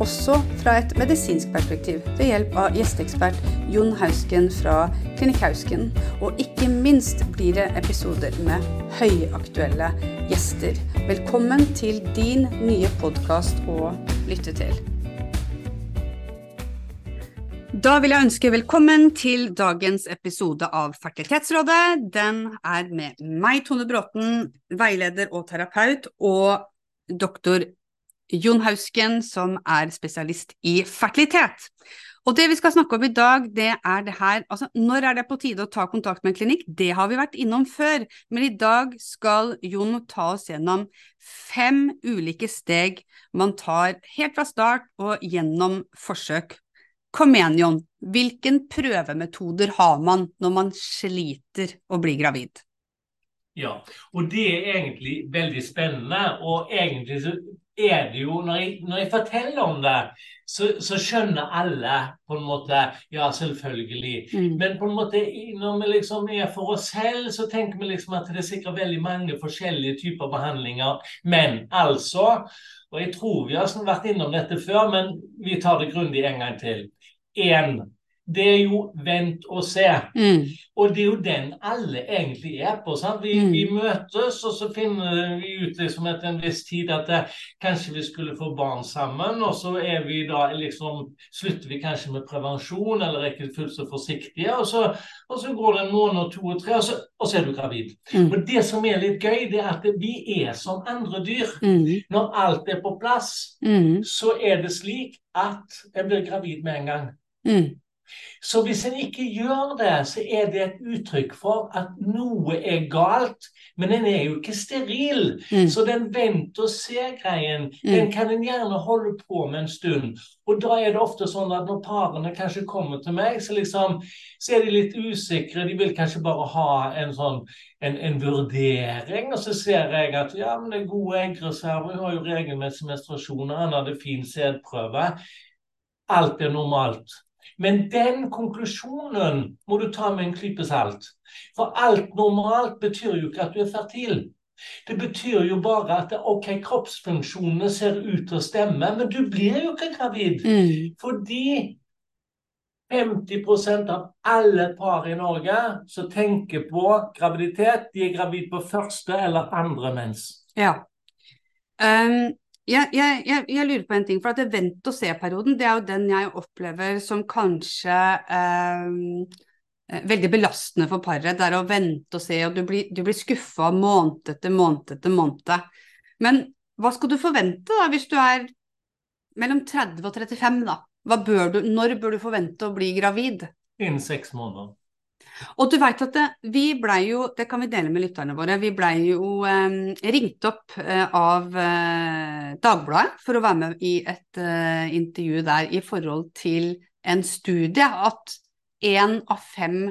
også fra et medisinsk perspektiv ved hjelp av gjesteekspert Jon Hausken fra Klinikk Hausken. Og ikke minst blir det episoder med høyaktuelle gjester. Velkommen til din nye podkast å lytte til. Da vil jeg ønske velkommen til dagens episode av Fertilitetsrådet. Den er med meg, Tone Bråten, veileder og terapeut, og doktor Jon Hausken, som er spesialist i fertilitet. Og det vi skal snakke om i dag, det er det her Altså, når er det på tide å ta kontakt med en klinikk? Det har vi vært innom før, men i dag skal Jon ta oss gjennom fem ulike steg man tar helt fra start og gjennom forsøk. Kom igjen, Jon. Hvilken prøvemetoder har man når man sliter å bli gravid? Ja, og det er egentlig veldig spennende. Og egentlig er det jo Når jeg, når jeg forteller om det, så, så, skjønner alle på en måte Ja, selvfølgelig. Mm. Men på en måte når vi liksom er for oss selv, så tenker vi liksom at det er sikkert veldig mange forskjellige typer behandlinger. Men altså Og jeg tror vi har vært innom dette før, men vi tar det grundig en gang til. En det er jo vent og se. Mm. Og det er jo den alle egentlig er på. Vi, mm. vi, møtes, og så finner vi ut liksom etter en viss tid at det, eh, kanskje vi skulle få barn sammen. Og så er vi da liksom Slutter vi kanskje med prevensjon, eller er ikke fullt så forsiktige. Og så, og så går det en måned, to og tre, og så, og så er du gravid. Mm. Og det som er litt gøy, det er at vi er som andre dyr. Mm. Når alt er på plass, mm. så er det slik at jeg blir gravid med en gang. Så hvis en ikke gjør det, så er det et uttrykk for at noe er galt. Men en er jo ikke steril. Mm. Så den vent-og-se-greien mm. den kan en gjerne holde på med en stund. Og da er det ofte sånn at når parene kanskje kommer til meg, så, liksom, så er de litt usikre. De vil kanskje bare ha en sånn en, en, vurdering. Og så ser jeg at ja, men det er gode eggreserver, hun har jo regelmessig menstruasjon, han hadde fin sædprøve. Alt er normalt. Men den konklusjonen må du ta med en klype salt. For alt normalt betyr jo ikke at du er fertil. Det betyr jo bare at ok, kroppsfunksjonene ser ut til å stemme, men du blir jo ikke gravid. Mm. Fordi 50% av alle par i Norge som tenker på graviditet, de er gravid på første eller andre mens. Ja. Um, jeg, jeg, jeg, jeg, lurer på en ting, for at vent-og-se-perioden det er jo den jeg opplever som kanskje eh, veldig belastende for paret. Det er å vente og se, og du blir, du blir skuffa måned etter måned etter måned. Men hva skal du forvente da, hvis du er mellom 30 og 35? da? Bør du, når bør du forvente å bli gravid? Innen seks måneder. Og du vet at det, vi blei jo, det kan vi dele med lytterne våre, vi blei jo eh, ringt opp eh, av eh, Dagbladet for å være med i et eh, intervju der i forhold til en studie at én av fem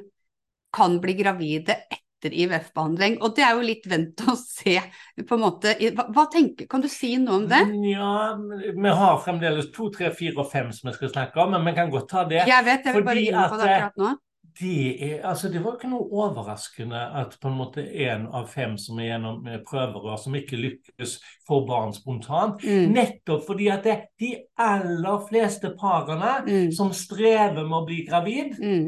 kan bli gravide etter IVF-behandling. Og det er jo litt vent å se, på en måte. Hva, hva, tenker, Kan du si noe om det? Ja, vi har fremdeles to, tre, fire og fem som vi skal snakke om, men vi kan godt ta det. Jeg vet, jeg vil bare inn på det akkurat nå det, er, altså det var ikke noe overraskende at på en måte en av fem som er gjennom prøverør, som ikke lykkes, får barn spontant. Mm. Nettopp fordi at det de aller fleste parene mm. som strever med å bli gravid, mm.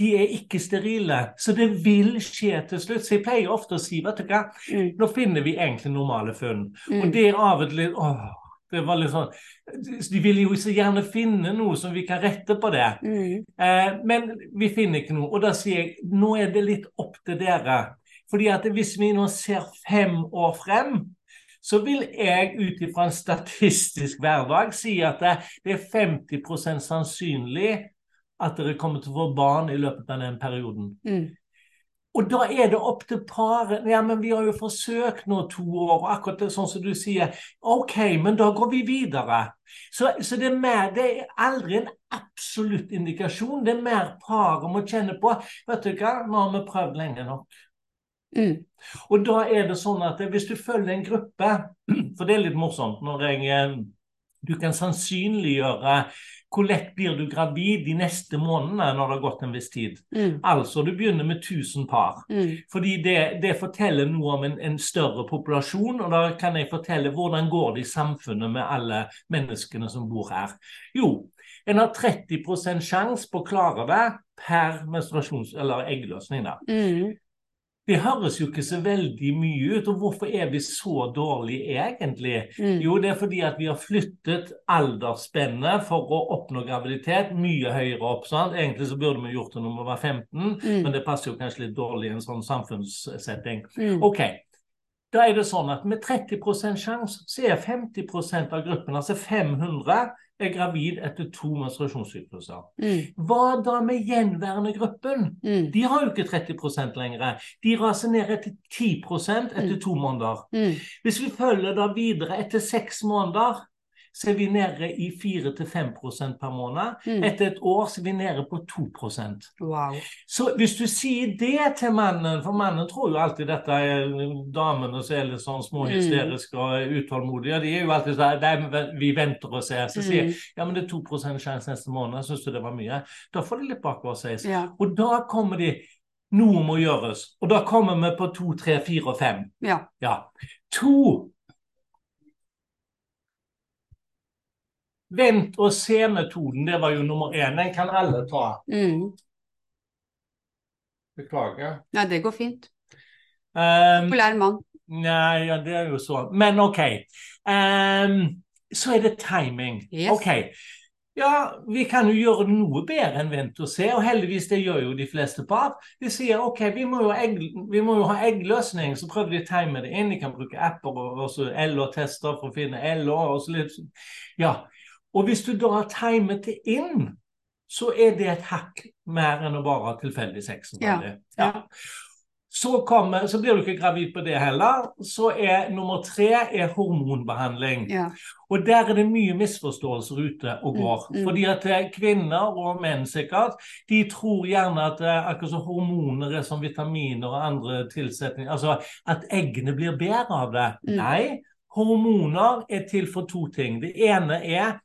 de er ikke sterile. Så det vil skje til slutt. Så jeg pleier ofte å si vet du hva, mm. nå finner vi egentlig normale funn. Og mm. det er av og til åh, det var litt sånn, De vil jo så gjerne finne noe som vi kan rette på det. Mm. Eh, men vi finner ikke noe. Og da sier jeg nå er det litt opp til dere. Fordi at hvis vi nå ser fem år frem, så vil jeg ut ifra en statistisk hverdag si at det, det er 50% sannsynlig at dere kommer til å få barn i løpet av den perioden. Mm. Og da er det opp til paret Ja, men vi har jo forsøkt nå to år, og akkurat det sånn som du sier. OK, men da går vi videre. Så, så det, er mer, det er aldri en absolutt indikasjon. Det er mer paret må kjenne på. Vet du hva, nå har vi prøvd lenge nok. Mm. Og da er det sånn at hvis du følger en gruppe For det er litt morsomt når jeg eh, Du kan sannsynliggjøre hvor lett blir du gravid de neste månedene når det har gått en viss tid. Mm. Altså, du begynner med 1000 par. Mm. Fordi det, det forteller noe om en, en, større populasjon, og da kan jeg fortelle hvordan går det i samfunnet med alle menneskene som bor her. Jo, en har 30 sjanse på å klare det per menstruasjons- eller eggløsning. Mm. Det høres jo ikke så veldig mye ut. Og hvorfor er vi så dårlige egentlig? Mm. Jo, det er fordi at vi har flyttet aldersspennet for å oppnå graviditet mye høyere opp. sant? Egentlig så burde vi gjort det når vi var 15, Mm. men det passer jo kanskje litt dårlig i en sånn samfunnssetting. Mm. Ok, da er det sånn at med 30 sjanse så er 50% av gruppen, altså 500, er gravid etter to menstruasjonssykluser. Mm. Hva da med gjenværende gruppen? Mm. De har jo ikke 30% lenger. De raser ned etter 10 etter to måneder. Mm. Hvis vi følger da videre etter seks måneder, så er vi nede i 4-5% per måned. Mm. Etter et år så er vi nede på 2% Wow. Så hvis du sier det til mannen, for mannen tror jo alltid dette er damene som er litt sånn småhysteriske og utålmodige, de er jo alltid sånn "Nei, Vi venter og ser. Så sier mm. ja, men det er 2 sjanse neste måned, syns du det var mye? Da får de litt bakoversveis. Ja. Og da kommer de Noe må gjøres. Og da kommer vi på to, tre, fire og fem. ja. Ja. To Vent og se-metoden, det var jo nummer én. Den kan alle ta. Mm. Beklager. ja, det går fint. Um, Populær mann. Nei, ja, det er jo så. Men OK. Um, så er det timing. Yes. OK. Ja, vi kan jo gjøre det noe bedre enn vent og se, og heldigvis det gjør jo de fleste par. De sier OK, vi må jo, egg, vi må jo ha eggløsning, så prøver de å time det inn. De kan bruke apper og også LH-tester for å finne LH og så litt Ja. Og hvis du da har timet det inn, så er det et hakk mer enn å bare ha tilfeldig sex. Ja. Ja. Så, kommer, så blir du ikke gravid på det heller. Så er nummer tre er hormonbehandling. Ja. Og der er det mye misforståelser ute og går. Mm, mm. Fordi at eh, kvinner, og menn sikkert, de tror gjerne at eh, akkurat som hormoner er som vitaminer og andre tilsetninger. Altså at eggene blir bedre av det. Mm. Nei, hormoner er til for to ting. Det ene er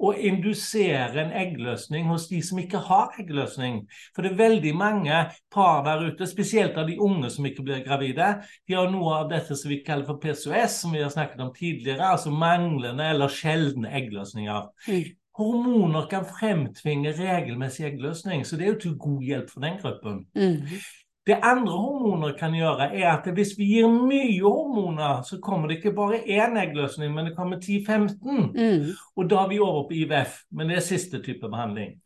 å indusere en eggløsning hos de som ikke har eggløsning. For det er veldig mange par der ute, spesielt av de unge som ikke blir gravide. De har noe av dette som vi kaller for PCOS, som vi har snakket om tidligere. Altså manglende eller sjeldne eggløsninger. Mm. Hormoner kan fremtvinge regelmessig eggløsning, så det er jo til god hjelp for den gruppen. Mm. Det andre hormoner kan gjøre, er at hvis vi gir mye hormoner, så kommer det ikke bare én eggløsning, men det kommer 10-15. Mm. Og da er vi over på IVF, men det er siste type behandling.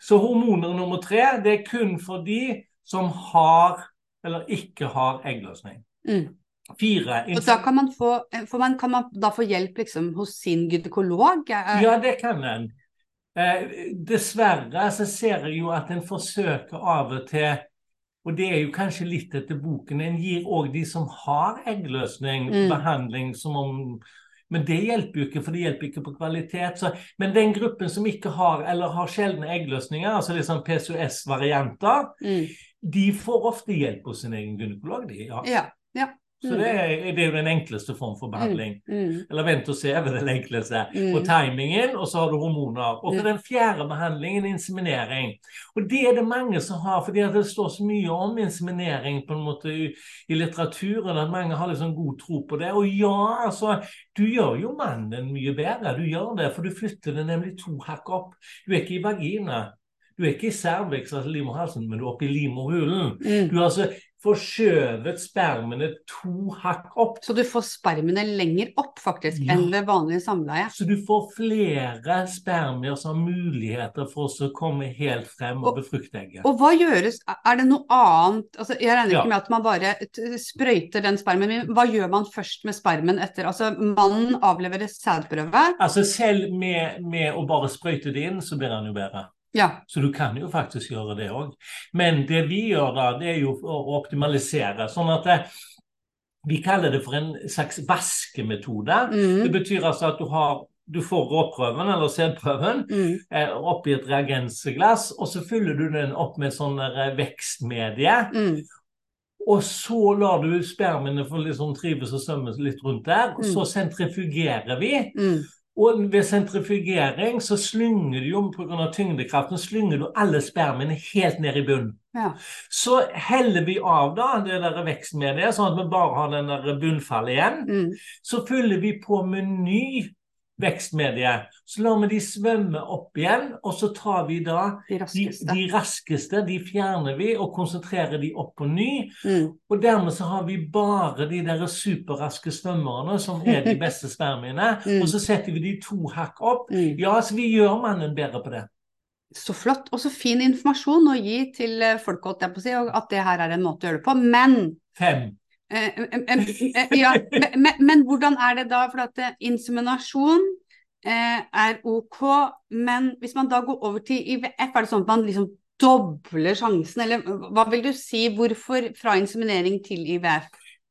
Så hormoner nummer tre, det er kun for de som har eller ikke har eggløsning. Mm. Fire. Og da kan man få, man, kan man da få hjelp liksom hos sin gynekolog? Eh, Ja, det kan en. Eh, dessverre så ser jeg jo at en forsøker av og til og det er jo kanskje litt etter boken. En gir òg de som har eggløsning, Mm. behandling som om Men det hjelper jo ikke, for det hjelper ikke på kvalitet. Så, men den gruppen som ikke har eller har sjeldne eggløsninger, altså litt sånn PCOS-varianter, Mm. de får ofte hjelp hos sin egen gynekolog. De, ja. Ja. ja. Så det er, det er jo den enkleste form for behandling. Mm. Eller vent og se er den enkleste. Mm. Og timingen, og så har du hormoner. Og Mm. den fjerde behandlingen, inseminering. Og det er det mange som har, fordi det står så mye om inseminering på en måte i, i litteraturen, at mange har liksom god tro på det. Og ja, altså, du gjør jo mannen mye bedre. Du gjør det, for du flytter det nemlig to hakk opp. Du er ikke i vagina. Du er ikke i cervix, altså livmorhalsen, men du er oppe i livmorhulen. Mm. Du altså forskjøvet spermene to hakk opp. Så du får spermene lenger opp faktisk Ja. enn ved vanlig samleie. Så du får flere spermier som har muligheter for å komme helt frem og Og- befrukte egget. Og hva gjøres, er det noe annet altså Jeg regner Ja. ikke med at man bare sprøyter den spermen, men hva gjør man først med spermen etter Altså mannen avleverer sædprøve. Altså Selv med, med å bare sprøyte det inn, så blir han jo bedre. Ja. Så du kan jo faktisk gjøre det òg. Men det vi gjør da, det er jo å optimalisere. Sånn at det, vi kaller det for en slags vaskemetode. Det Mm. betyr altså at du har du får råprøven, eller sædprøven, Mm. eh, oppi et reagensglass, og så fyller du den opp med sånn eh, vekstmedie. Mm. Og så lar du spermiene få liksom trives og svømme litt rundt der. og Så Mm. sentrifugerer vi. Mm. Og ved sentrifugering så slynger du jo pga. tyngdekraften slynger du alle spermiene helt ned i bunnen. Ja. Så heller vi av da det der vekstmediet, sånn at vi bare har den der bunnfallet igjen. Mm. Så fyller vi på med ny vekstmedie. Så lar vi de svømme opp igjen, og så tar vi da De de, raskeste. de raskeste, de fjerner vi og konsentrerer de opp på ny. Mm. Og dermed så har vi bare de der superraske svømmerne som er de beste spermiene. Mm. Og så setter vi de to hakk opp. Mm. Ja, så vi gjør mannen bedre på det. Så flott. Og så fin informasjon å gi til eh, folk, holdt jeg på å si, at det her er en måte å gjøre det på. Men Fem. Eh, eh, ja, men, men, men hvordan er det da? For at eh, inseminasjon eh, er ok, men hvis man da går over til IVF, er det sånn at man liksom dobler sjansen, eller hva vil du si? Hvorfor fra inseminering til IVF?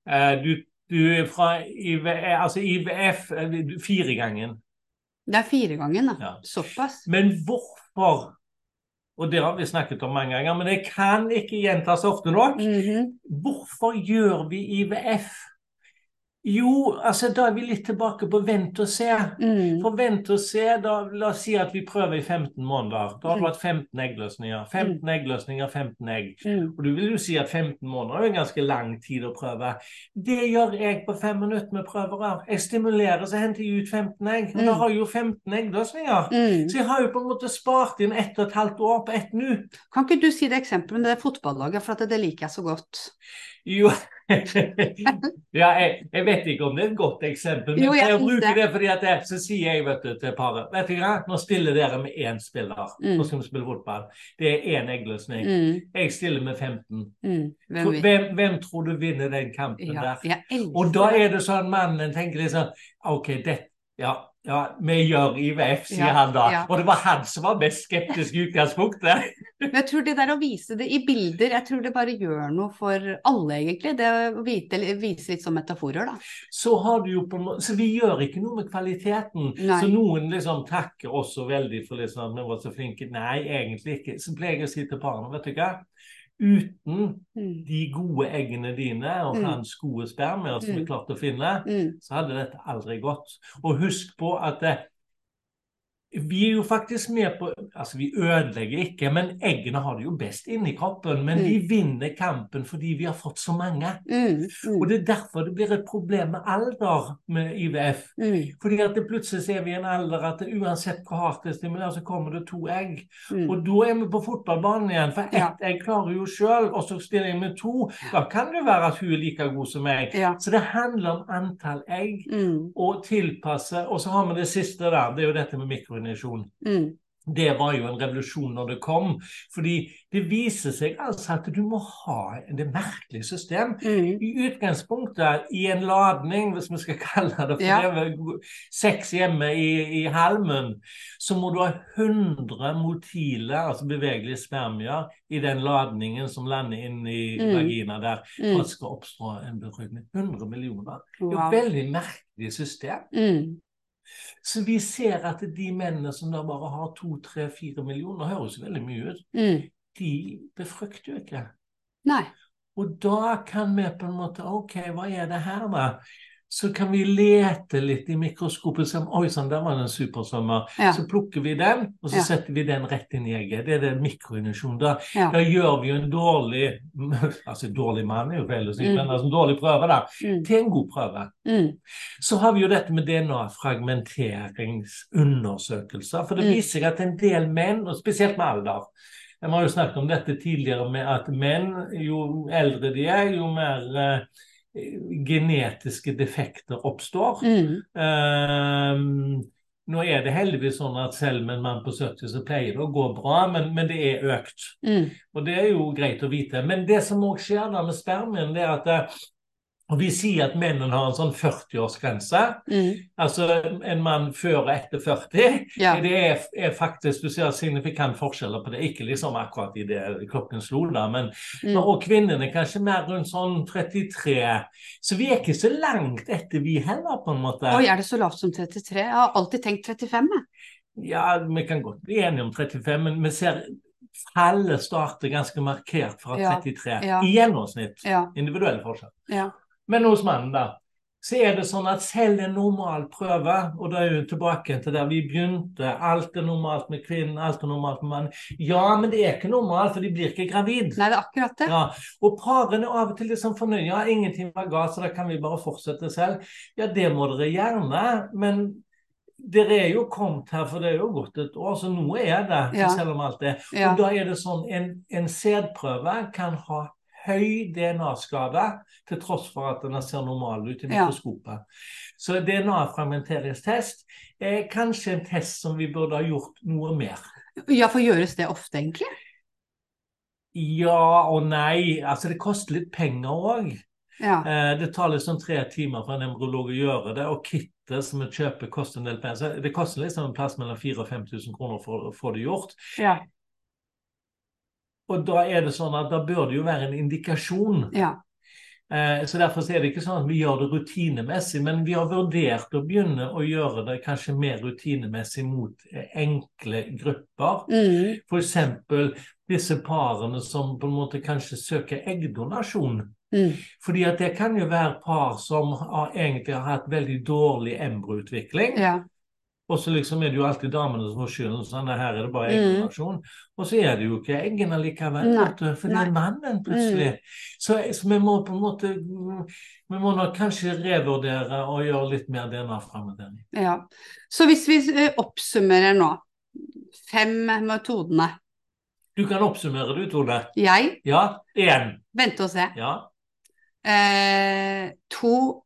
Eh, Du, du er fra IVF, altså IVF firegangen. Det er fire ganger, da. Ja. Såpass. Men hvorfor? Og det har vi snakket om mange ganger, men det kan ikke gjentas ofte nok. Mhm. Hvorfor gjør vi IVF? Jo, altså da er vi litt tilbake på vent og se. Mm. For vent og se, da, la oss si at vi prøver i 15 måneder. Da har det du hatt 15 eggløsninger. 15 eggløsninger, 15 egg. Mm. Og du vil jo si at 15 måneder er en ganske lang tid å prøve. Det gjør jeg på fem minutter med prøver. Jeg stimulerer, så henter jeg ut 15 egg. Og da Mm. har jeg jo 15 eggløsninger. Mm. Så jeg har jo på en måte spart inn ett og et halvt år på ett nå. Kan ikke du si det eksempelet med det fotballaget, for det liker jeg så godt. Jo Ja, jeg, jeg vet ikke om det er et godt eksempel, men Jo, jeg jeg bruker det. det fordi at jeg, så sier jeg vet du, til paret Vet du hva, nå stiller dere med én spiller. Mm. Nå skal vi spille fotball. Det er én eggløsning. Mm. Jeg stiller med 15. Mm. Hvem Hvem, hvem tror du vinner den kampen Ja, der? Og da er det sånn mannen tenker sånn OK, det ja, ja, vi gjør IVF, sier Ja, han da. ja. Og det var han som var mest skeptisk i utgangspunktet. Men jeg tror det der å vise det i bilder, jeg tror det bare gjør noe for alle, egentlig. Det å vite, vise litt som metaforer, da. Så har du jo på Så vi gjør ikke noe med kvaliteten. Nei. Så noen liksom takker også veldig for liksom vi var så flinke. Nei, egentlig ikke. Så pleier jeg å si til parene, vet du hva. Uten Mm. de gode eggene dine og Mm. hans gode spermier som vi Mm. klarte å finne, Mm. så hadde dette aldri gått. Og husk på at eh, vi er jo faktisk med på Altså, vi ødelegger ikke, men eggene har det jo best inni kroppen. Men Mm. vi vinner kampen fordi vi har fått så mange. Mm. Og Mm. det er derfor det blir et problem med alder med IVF. Mm. Fordi at det plutselig er vi i en alder at uansett hvor hardt det stimulerer, så kommer det to egg. Mm. Og da er vi på fotballbanen igjen, for ett Ja. egg klarer jo sjøl, og så stiller jeg med to. Da kan det være at hun er like god som meg. Ja. Så det handler om antall egg Mm. og tilpasse. Og så har vi det siste der, det er jo dette med mikroinjeksjon. Mm. Det var jo en revolusjon når det kom. Fordi det viser seg altså at du må ha det merkelige system. Mm. I utgangspunktet, i en ladning, hvis vi skal kalle det for Ja. det, seks hjemme i, i halmen, så må du ha 100 motile, altså bevegelige spermier, i den ladningen som lander inn i Mm. vagina der, for Mm. at det skal oppstå en befruktning. 100 millioner. Det er jo et veldig merkelig system. Mm. Så vi ser at de mennene som da bare har to, tre, fire millioner, høres veldig mye ut, Mm. de befrukter jo ikke. Nei. Og da kan vi på en måte OK, hva er det her, da? Så kan vi lete litt i mikroskopet som Oi sann, der var det en supersommer. Ja. Så plukker vi den, og så Ja. setter vi den rett inn i egget. Det er det mikroinjeksjon. Da, Ja. da gjør vi jo en dårlig Altså dårlig mann er jo feil å si, Mm. men altså en dårlig prøve, da. Mm. Til en god prøve. Mm. Så har vi jo dette med DNA-fragmenteringsundersøkelser. For det Mm. viser seg at en del menn, og spesielt med alder Vi har jo snakket om dette tidligere med at menn, jo eldre de er, jo mer eh, genetiske defekter oppstår. Mm. Ehm, nå er det heldigvis sånn at selv med en mann på 70 så pleier det å gå bra, men, men det er økt. Mm. Og det er jo greit å vite. Men det som òg skjer da med spermien, det er at eh, og vi sier at mennene har en sånn 40-årsgrense. Mm. Altså en mann før og etter 40. Ja. Det er, er faktisk Du ser signifikant forskjeller på det. Ikke liksom akkurat i det klokken slo, da, men Mm. Og kvinnene kanskje mer rundt sånn 33. Så vi er ikke så langt etter, vi heller, på en måte. Oi, er det så lavt som 33? Jeg har alltid tenkt 35, jeg. Ja, vi kan godt bli enige om 35, men vi ser fallet starter ganske markert fra Ja, 33 ja. i gjennomsnitt. Ja. Individuell forskjell. Ja. Men hos mannen, da, så er det sånn at selv en normal prøve, og da er hun tilbake til der vi begynte, alt er normalt med kvinnen, alt er normalt med mannen. Ja, men det er ikke normalt, for de blir ikke gravid. Nei, det er akkurat det. Ja, og parene er av og til liksom fornøyd. Ja, ingenting var galt, så da kan vi bare fortsette selv. Ja, det må dere gjerne, men dere er jo kommet her, for det er jo gått et år, så noe er det, Ja. selv om alt det. Ja. Og da er det sånn, en, en sædprøve kan ha høy DNA-skade, til tross for at den ser normal ut i Ja. mikroskopet. Så DNA-fragmenteringstest er kanskje en test som vi burde ha gjort noe mer. ja, for gjøres det ofte, egentlig? Ja og nei. Altså, det koster litt penger òg. Ja. Eh, det tar liksom tre timer for en embryolog å gjøre det, og kittet som vi kjøper, koster en del penger. Så det koster liksom en plass mellom 4000 og 5000 kroner for å få det gjort. Ja. Og da er det sånn at da bør det jo være en indikasjon. ja. Eh, så derfor er det ikke sånn at vi gjør det rutinemessig, men vi har vurdert å begynne å gjøre det kanskje mer rutinemessig mot eh, enkle grupper. Mm. F.eks. disse parene som på en måte kanskje søker eggdonasjon. Mm. Fordi at det kan jo være par som har, egentlig har hatt veldig dårlig embryoutvikling. ja. Og så liksom er det jo alltid damene som får skylden. Sånn, her er det bare Mm. Og så er det jo ikke eggene likevel. Nei, For det. Mm. er mannen plutselig. Så, så vi må på en måte Vi må nok kanskje revurdere og gjøre litt mer DNA-fremmedering. ja. Så hvis vi eh, oppsummerer nå fem metodene. Du kan oppsummere du, Tone. Jeg, Ja. Én. vente og se. Ja. Eh, to,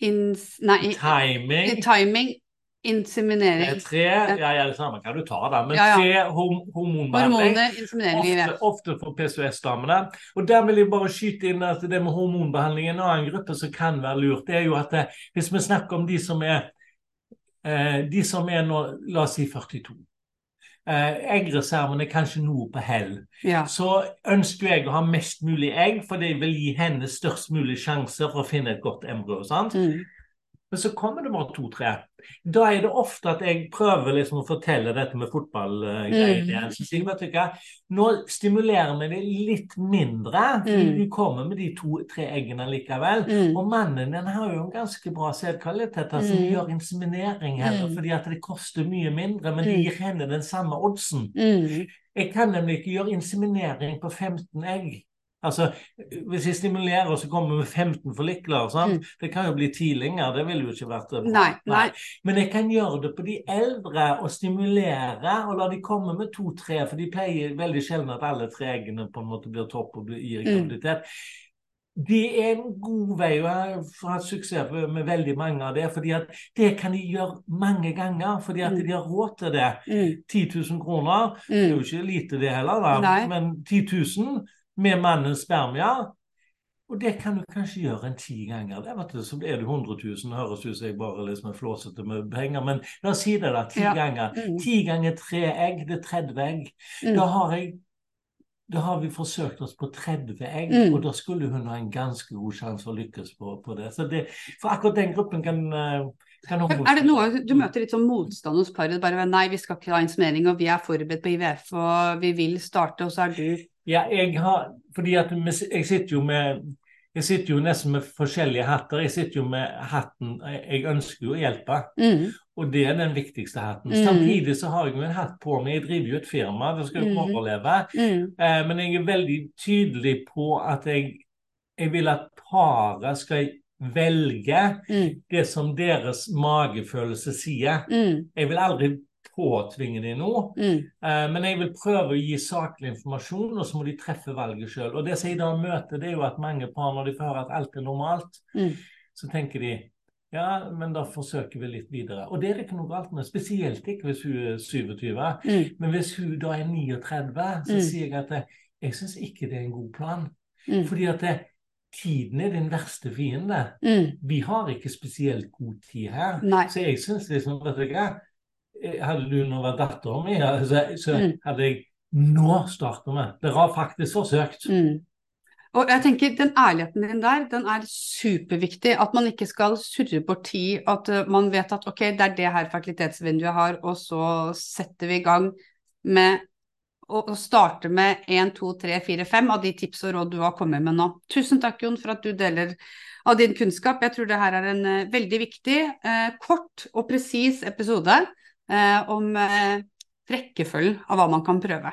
ins... Nei, Timing. timing, inseminering. Tre Ja, ja, det samme kan du ta, da. Men Ja, ja. tre horm hormonbehandling. Ofte, ofte for PCOS-damene. Og der vil jeg bare skyte inn at det med hormonbehandling en annen gruppe som kan være lurt, det er jo at det, hvis vi snakker om de som er eh, de som er nå, la oss si 42. Eh, eggreserven er kanskje noe på hell. Ja. Så ønsker jeg å ha mest mulig egg, for det vil gi henne størst mulig sjanse for å finne et godt embryo. Mm. Men så kommer det bare to-tre. Da er det ofte at jeg prøver liksom å fortelle dette med fotballgreiene Mm. igjen. Så sier jeg vet du nå stimulerer vi det litt mindre. Mm. du kommer med de to-tre eggene likevel. Mm. Og mannen den har jo en ganske bra sædkvalitet. Altså, Mm. gjør inseminering heller Mm. fordi at det koster mye mindre, men det Mm. gir henne den samme oddsen. Jeg kan nemlig ikke gjøre inseminering på 15 egg. Altså, Hvis jeg stimulerer, så kommer vi med 15 forlikler. sant? Mm. Det kan jo bli tidlinger. Det ville jo ikke vært det. Nei, nei. Men jeg kan gjøre det på de eldre og stimulere og la de komme med to-tre, for de pleier veldig sjelden at alle tre eggene på en måte blir topp og gir gir Mm. Det er en god vei, å ha suksess med veldig mange av det. fordi at det kan de gjøre mange ganger, fordi at Mm. de har råd til det. Mm. 10 000 kroner, det er jo Mm. ikke lite det heller, da. Men 10 000 med mannens spermia. Og det kan du kanskje gjøre en ti ganger. Det, vet du, så er det 100 000, høres ut som jeg bare liksom er flåsete med penger, men la oss si det, da. Ti Ja. ganger. Mm. Ti ganger tre egg, det er 30 egg. Mm. Da har jeg da har vi forsøkt oss på 30 egg, Mm. og da skulle hun ha en ganske god sjanse å lykkes på, på det. Så det. For akkurat den gruppen kan, eh, kan Er det noe du møter litt sånn motstand hos paret? Bare nei, vi skal ikke ha inseminering, og vi er forberedt på IVF, og vi vil starte, og så er du Ja, jeg har Fordi at jeg sitter jo med jeg sitter jo nesten med forskjellige hatter. Jeg sitter jo med hatten Jeg ønsker jo å hjelpe, mm. og det er den viktigste hatten. Mm. Samtidig så har jeg jo en hatt på meg. Jeg driver jo et firma, det skal jo Mm. overleve. Mm. Eh, men jeg er veldig tydelig på at jeg, jeg vil at paret skal velge Mm. det som deres magefølelse sier. Mm. Jeg vil aldri påtvinge dem noe. Mm. Eh, Men jeg vil prøve å gi saklig informasjon, og så må de treffe valget sjøl. Og det som jeg da møter, det er jo at mange par, når de får høre at alt er normalt, Mm. så tenker de ja, men da forsøker vi litt videre. Og det er det ikke noe galt med, spesielt ikke hvis hun er 27. Mm. Men hvis hun da er 39, så Mm. sier jeg at jeg syns ikke det er en god plan. Mm. Fordi at det, tiden er din verste fiende. Mm. Vi har ikke spesielt god tid her. Nei. Så jeg syns liksom vet du hva, Hadde du nå vært datteren min, så, så Mm. hadde jeg Nå starter vi! Dere har faktisk forsøkt. Mm. Og jeg tenker Den ærligheten din der, den er superviktig. At man ikke skal surre bort tid. At uh, man vet at ok, det er det her fertilitetsvinduet har, og så setter vi i gang med å, starte med 1, 2, 3, 4, 5 av de tips og råd du har kommet med nå. Tusen takk, Jon, for at du deler av din kunnskap. Jeg tror det her er en uh, veldig viktig, kort og presis episode om rekkefølgen av hva man kan prøve.